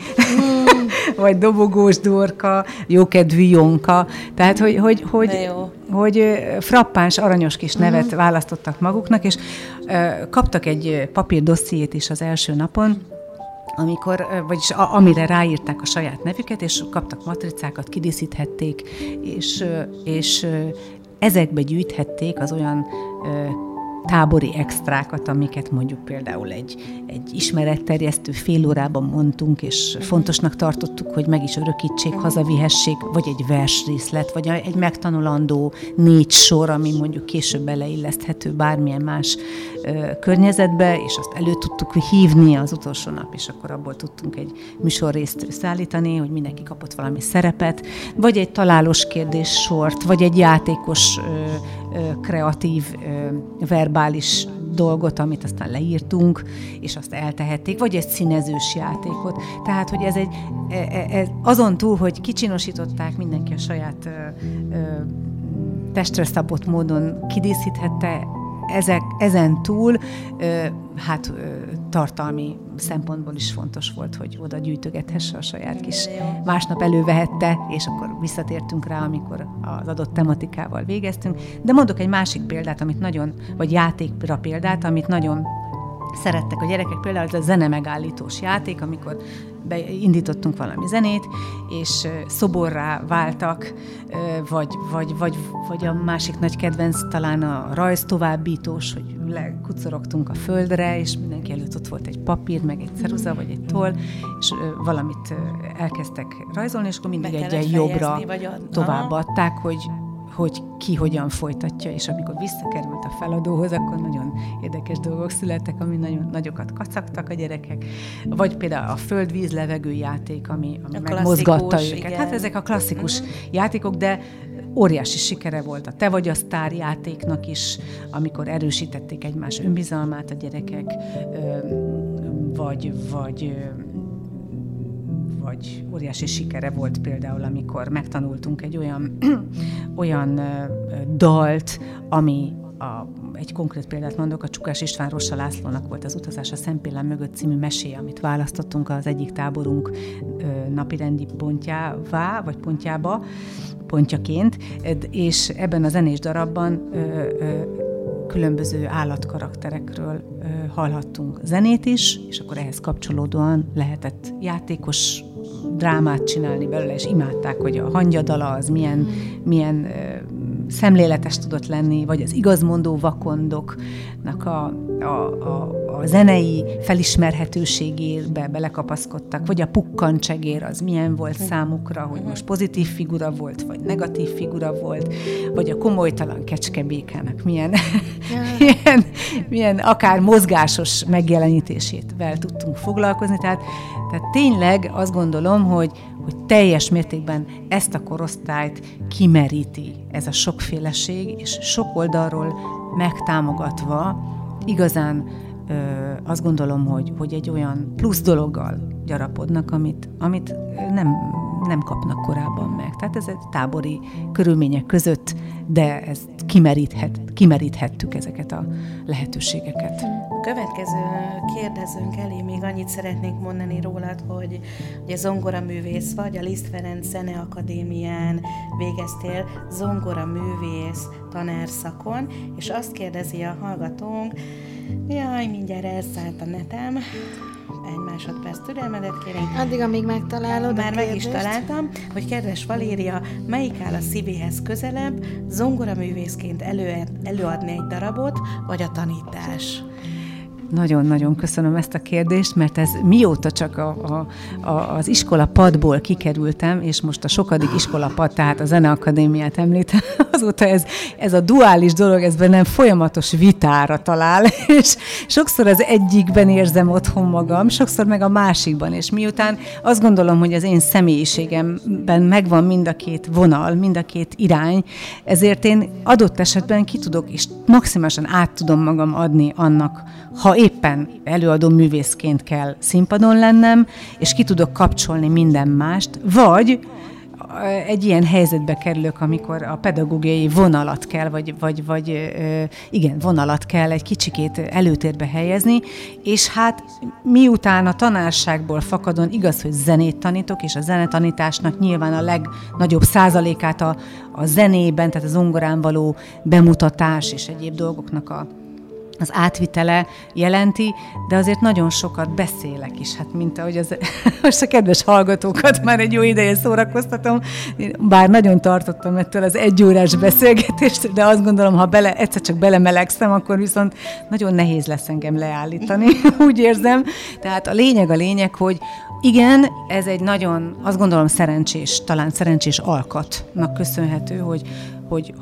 [LAUGHS] vagy dobogós dorka, jókedvű jonka, tehát hogy, hogy, hogy, hogy frappáns, aranyos kis nevet uh-huh. választottak maguknak, és uh, kaptak egy papírdossziét is az első napon, amikor, vagyis a, amire ráírták a saját nevüket, és kaptak matricákat, kidíszíthették, és, és ezekbe gyűjthették az olyan tábori extrákat, amiket mondjuk például egy, egy ismeretterjesztő fél órában mondtunk, és uh-huh. fontosnak tartottuk, hogy meg is örökítsék, uh-huh. hazavihessék, vagy egy versrészlet, vagy egy megtanulandó négy sor, ami mondjuk később beleilleszthető bármilyen más környezetbe, és azt elő tudtuk hívni az utolsó nap, és akkor abból tudtunk egy műsorrészt szállítani, hogy mindenki kapott valami szerepet, vagy egy találós kérdés sort, vagy egy játékos kreatív verbális dolgot, amit aztán leírtunk, és azt eltehették, vagy egy színezős játékot. Tehát, hogy ez egy, ez, e, e, azon túl, hogy kicsinosították mindenki a saját testre szabott módon kidíszíthette, ezek, ezen túl hát tartalmi szempontból is fontos volt, hogy oda gyűjtögethesse a saját kis, másnap elővehette, és akkor visszatértünk rá, amikor az adott tematikával végeztünk. De mondok egy másik példát, amit nagyon, vagy játékra példát, amit nagyon szerettek a gyerekek, például ez a zene megállítós játék, amikor beindítottunk valami zenét, és szoborrá váltak, vagy, vagy, vagy, vagy a másik nagy kedvenc talán a rajz továbbítós, hogy lekucorogtunk a földre, és mindenki előtt ott volt egy papír, meg egy ceruza, vagy egy toll, és valamit elkezdtek rajzolni, és akkor mindig egy jobbra továbbadták, hogy hogy ki hogyan folytatja, és amikor visszakerült a feladóhoz, akkor nagyon érdekes dolgok születtek, ami nagyon nagyokat kacagtak a gyerekek. Vagy például a föld-víz levegő játék, ami, ami megmozgatta őket. Igen. Hát ezek a klasszikus uh-huh. játékok, de óriási sikere volt a Te vagy a sztár játéknak is, amikor erősítették egymás önbizalmát a gyerekek, vagy, vagy vagy óriási sikere volt például, amikor megtanultunk egy olyan, [CLEARS THROAT] olyan dalt, ami a, egy konkrét példát mondok, a Csukás István Rossa Lászlónak volt az Utazás a Szempillán mögött című mesé, amit választottunk az egyik táborunk napirendi pontjává, vagy pontjába, pontjaként, és ebben a zenés darabban ö, ö, különböző állatkarakterekről ö, hallhattunk zenét is, és akkor ehhez kapcsolódóan lehetett játékos drámát csinálni belőle, és imádták, hogy a hangyadala az milyen, milyen szemléletes tudott lenni, vagy az igazmondó vakondoknak a, a, a, a zenei felismerhetőségébe belekapaszkodtak, vagy a pukkancsegér az milyen volt számukra, hogy most pozitív figura volt, vagy negatív figura volt, vagy a komolytalan kecskebékának milyen, [LAUGHS] milyen, milyen akár mozgásos megjelenítésével tudtunk foglalkozni. Tehát, tehát tényleg azt gondolom, hogy, hogy teljes mértékben ezt a korosztályt kimeríti ez a sokféleség, és sok oldalról megtámogatva igazán ö, azt gondolom, hogy, hogy egy olyan plusz dologgal gyarapodnak, amit, amit nem, nem kapnak korábban meg. Tehát ez egy tábori körülmények között, de ezt kimeríthet, kimeríthettük ezeket a lehetőségeket. Következő kérdezőnk elé még annyit szeretnék mondani rólad, hogy ugye zongora művész vagy, a Liszt Ferenc Zene Akadémián végeztél zongora művész tanárszakon, és azt kérdezi a hallgatónk, jaj, mindjárt elszállt a netem, egy másodperc türelmedet kérünk. Addig, amíg megtalálod Már meg is találtam, hogy kedves Valéria, melyik áll a szívéhez közelebb, zongoraművészként elő, előadni egy darabot, vagy a tanítás? Nagyon-nagyon köszönöm ezt a kérdést, mert ez mióta csak a, a, a, az iskola padból kikerültem, és most a sokadik iskola pad, tehát a Zeneakadémiát említem, [LAUGHS] azóta ez, ez a duális dolog, ez bennem folyamatos vitára talál, [LAUGHS] és sokszor az egyikben érzem otthon magam, sokszor meg a másikban, és miután azt gondolom, hogy az én személyiségemben megvan mind a két vonal, mind a két irány, ezért én adott esetben ki tudok, és maximálisan át tudom magam adni annak, ha éppen előadó művészként kell színpadon lennem, és ki tudok kapcsolni minden mást, vagy egy ilyen helyzetbe kerülök, amikor a pedagógiai vonalat kell, vagy, vagy, vagy igen, vonalat kell egy kicsikét előtérbe helyezni, és hát miután a tanárságból fakadon igaz, hogy zenét tanítok, és a zenetanításnak nyilván a legnagyobb százalékát a, a zenében, tehát az zongorán való bemutatás és egyéb dolgoknak a az átvitele jelenti, de azért nagyon sokat beszélek is, hát mint ahogy az, [LAUGHS] most a kedves hallgatókat már egy jó ideje szórakoztatom, bár nagyon tartottam ettől az egyórás beszélgetést, de azt gondolom, ha bele, egyszer csak belemelegszem, akkor viszont nagyon nehéz lesz engem leállítani, [LAUGHS] úgy érzem. Tehát a lényeg a lényeg, hogy igen, ez egy nagyon, azt gondolom szerencsés, talán szerencsés alkatnak köszönhető, hogy, hogy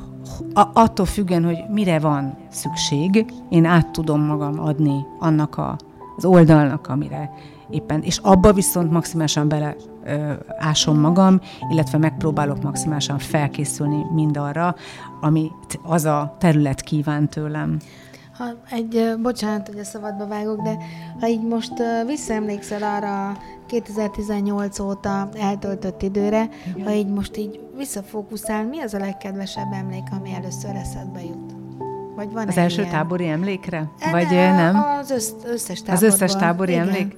a, attól függően, hogy mire van szükség, én át tudom magam adni annak a, az oldalnak, amire éppen, és abba viszont maximálisan bele ö, ásom magam, illetve megpróbálok maximálisan felkészülni mindarra, amit az a terület kíván tőlem. Ha egy, bocsánat, hogy a szabadba vágok, de ha így most visszaemlékszel arra 2018 óta eltöltött időre, Igen. ha így most így visszafókuszál, mi az a legkedvesebb emlék, ami először eszedbe jut? Vagy van az első ilyen? tábori emlékre? E, Vagy nem? Az össz, összes táborban. Az összes tábori Igen. emlék?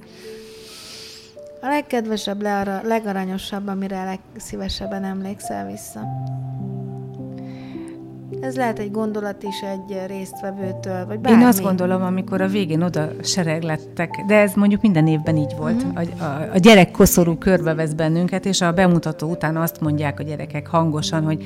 A legkedvesebb, le, legaranyosabb, amire legszívesebben emlékszel vissza. Ez lehet egy gondolat is egy résztvevőtől, vagy bármi. Én azt gondolom, amikor a végén oda lettek, de ez mondjuk minden évben így volt. Uh-huh. A, a, a gyerek koszorú körbevesz bennünket, és a bemutató után azt mondják a gyerekek hangosan, hogy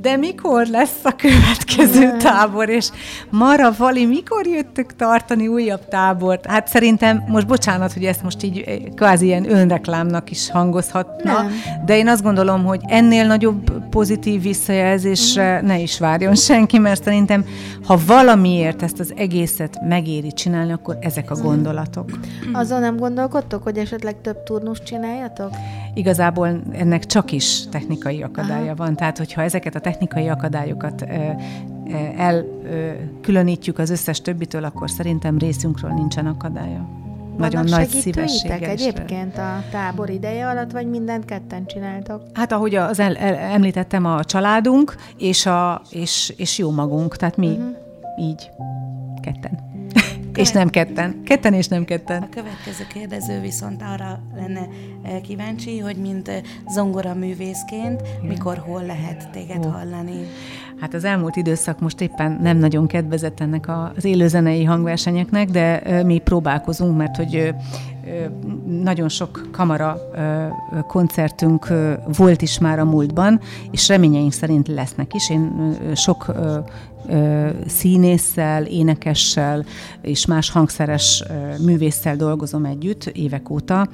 de mikor lesz a következő tábor, és Mara, Vali, mikor jöttök tartani újabb tábort? Hát szerintem, most bocsánat, hogy ezt most így eh, kvázi ilyen önreklámnak is hangozhatna, Nem. de én azt gondolom, hogy ennél nagyobb pozitív visszajelzésre mm. ne is várjon senki, mert szerintem, ha valamiért ezt az egészet megéri csinálni, akkor ezek a mhm. gondolatok. Azon nem gondolkodtok, hogy esetleg több turnust csináljatok? Igazából ennek csak is technikai akadálya van, tehát hogyha ezeket a technikai akadályokat elkülönítjük az összes többitől, akkor szerintem részünkről nincsen akadálya. Nagyon nagy szívességgel. egyébként a tábor ideje alatt, vagy mindent ketten csináltok? Hát ahogy az el, el, említettem, a családunk és, a, és, és jó magunk, tehát mi uh-huh. így ketten. És nem ketten. Ketten és nem ketten. A következő kérdező viszont arra lenne eh, kíváncsi, hogy mint eh, zongora művészként, mikor, hol lehet téged oh. hallani? Hát az elmúlt időszak most éppen nem nagyon kedvezett ennek az élőzenei hangversenyeknek, de eh, mi próbálkozunk, mert hogy nagyon sok kamara koncertünk volt is már a múltban, és reményeink szerint lesznek is. Én sok színésszel, énekessel és más hangszeres művésszel dolgozom együtt évek óta,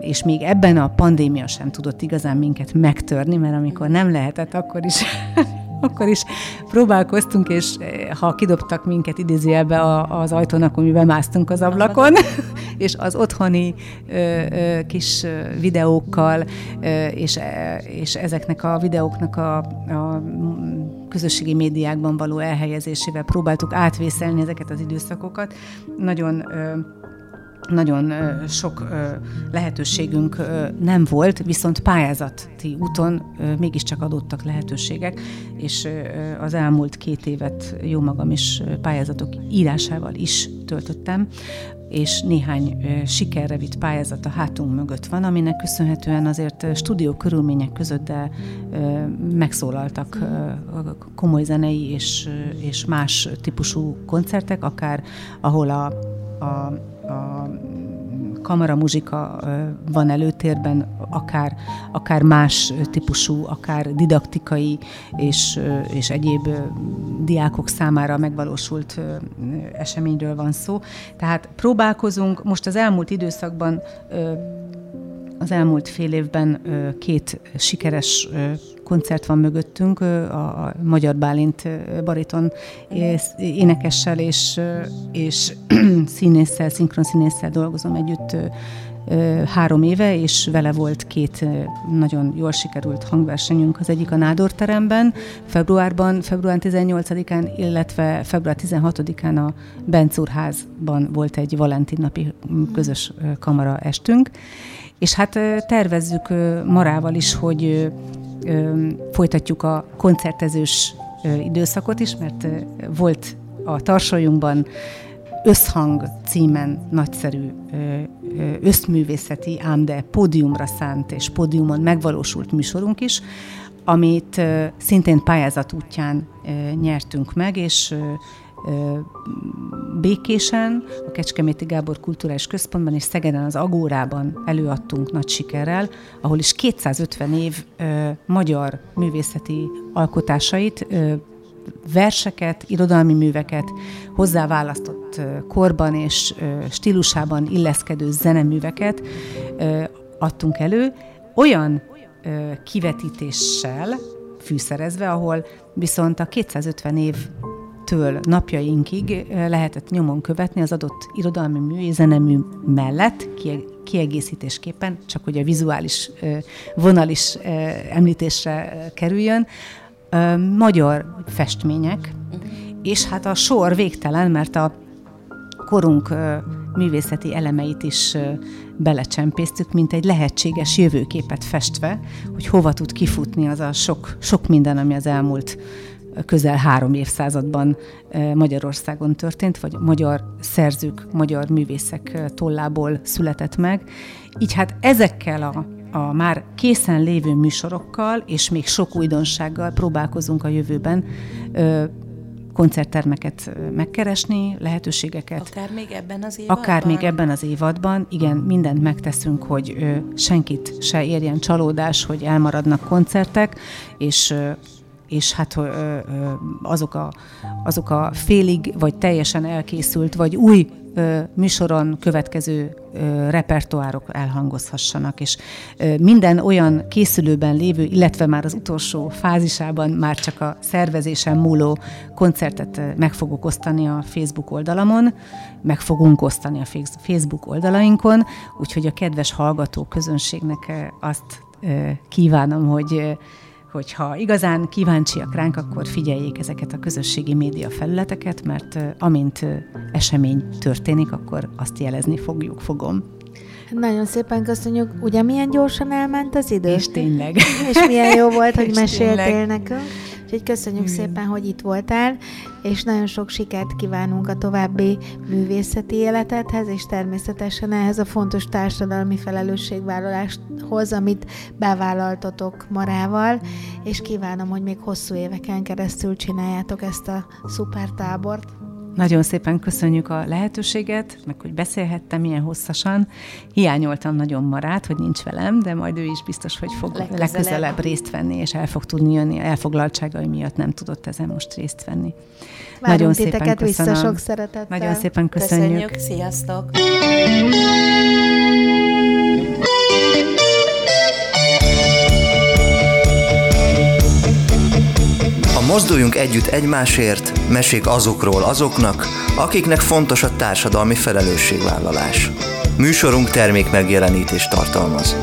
és még ebben a pandémia sem tudott igazán minket megtörni, mert amikor nem lehetett, akkor is [LAUGHS] akkor is próbálkoztunk, és ha kidobtak minket idézőjelbe az ajtón, akkor mi bemásztunk az ablakon, [LAUGHS] és az otthoni kis videókkal, és, és ezeknek a videóknak a, a közösségi médiákban való elhelyezésével próbáltuk átvészelni ezeket az időszakokat. Nagyon nagyon sok lehetőségünk nem volt, viszont pályázati úton mégiscsak adottak lehetőségek, és az elmúlt két évet jó magam is pályázatok írásával is töltöttem, és néhány sikerre vitt pályázat a hátunk mögött van, aminek köszönhetően azért stúdió körülmények között, de megszólaltak komoly zenei és, és más típusú koncertek, akár ahol a, a a kamaramuzsika van előtérben, akár, akár más típusú, akár didaktikai és, és egyéb diákok számára megvalósult eseményről van szó. Tehát próbálkozunk, most az elmúlt időszakban az elmúlt fél évben két sikeres koncert van mögöttünk, a Magyar Bálint bariton énekessel és, és [CLEARS THROAT] színésszel, színésszel dolgozom együtt három éve, és vele volt két nagyon jól sikerült hangversenyünk. Az egyik a Nádor teremben, februárban, február 18-án, illetve február 16-án a Bencúrházban volt egy Valentin napi közös kamara estünk. És hát tervezzük Marával is, hogy folytatjuk a koncertezős időszakot is, mert volt a tarsolyunkban Összhang címen nagyszerű összművészeti, ám de pódiumra szánt és pódiumon megvalósult műsorunk is, amit szintén pályázat útján nyertünk meg, és Békésen, a Kecskeméti Gábor Kulturális Központban és Szegeden az Agórában előadtunk nagy sikerrel, ahol is 250 év ö, magyar művészeti alkotásait, ö, verseket, irodalmi műveket, hozzáválasztott korban és stílusában illeszkedő zeneműveket adtunk elő, olyan kivetítéssel fűszerezve, ahol viszont a 250 év től napjainkig lehetett nyomon követni az adott irodalmi mű és zenemű mellett, kiegészítésképpen, csak hogy a vizuális vonal is említésre kerüljön, magyar festmények, és hát a sor végtelen, mert a korunk művészeti elemeit is belecsempésztük, mint egy lehetséges jövőképet festve, hogy hova tud kifutni az a sok, sok minden, ami az elmúlt közel három évszázadban Magyarországon történt, vagy magyar szerzők, magyar művészek tollából született meg. Így hát ezekkel a a már készen lévő műsorokkal, és még sok újdonsággal próbálkozunk a jövőben koncerttermeket megkeresni, lehetőségeket. Akár még ebben az évadban? Akár még ebben az évadban, igen, mindent megteszünk, hogy ö, senkit se érjen csalódás, hogy elmaradnak koncertek, és ö, és hát ö, ö, azok, a, azok a félig vagy teljesen elkészült, vagy új ö, műsoron következő ö, repertoárok elhangozhassanak, és ö, minden olyan készülőben lévő, illetve már az utolsó fázisában már csak a szervezésen múló koncertet meg fogok osztani a Facebook oldalamon, meg fogunk osztani a Facebook oldalainkon, úgyhogy a kedves hallgató közönségnek azt kívánom, hogy hogyha igazán kíváncsiak ránk, akkor figyeljék ezeket a közösségi média felületeket, mert amint esemény történik, akkor azt jelezni fogjuk, fogom. Nagyon szépen köszönjük. Ugye milyen gyorsan elment az idő? És tényleg. [LAUGHS] És milyen jó volt, hogy meséltél nekünk. Úgyhogy köszönjük mm. szépen, hogy itt voltál, és nagyon sok sikert kívánunk a további művészeti életedhez, és természetesen ehhez a fontos társadalmi felelősségvállaláshoz, amit bevállaltatok Marával, és kívánom, hogy még hosszú éveken keresztül csináljátok ezt a szuper tábort. Nagyon szépen köszönjük a lehetőséget, meg hogy beszélhettem ilyen hosszasan. Hiányoltam nagyon Marát, hogy nincs velem, de majd ő is biztos, hogy fog legközelebb, legközelebb részt venni, és el fog tudni jönni. Elfoglaltságai miatt nem tudott ezen most részt venni. Várunk nagyon szépen köszönöm. vissza sok szeretettel. Nagyon szépen köszönjük. Köszönjük, sziasztok! Mozduljunk együtt egymásért, mesék azokról azoknak, akiknek fontos a társadalmi felelősségvállalás. Műsorunk termék megjelenítést tartalmaz.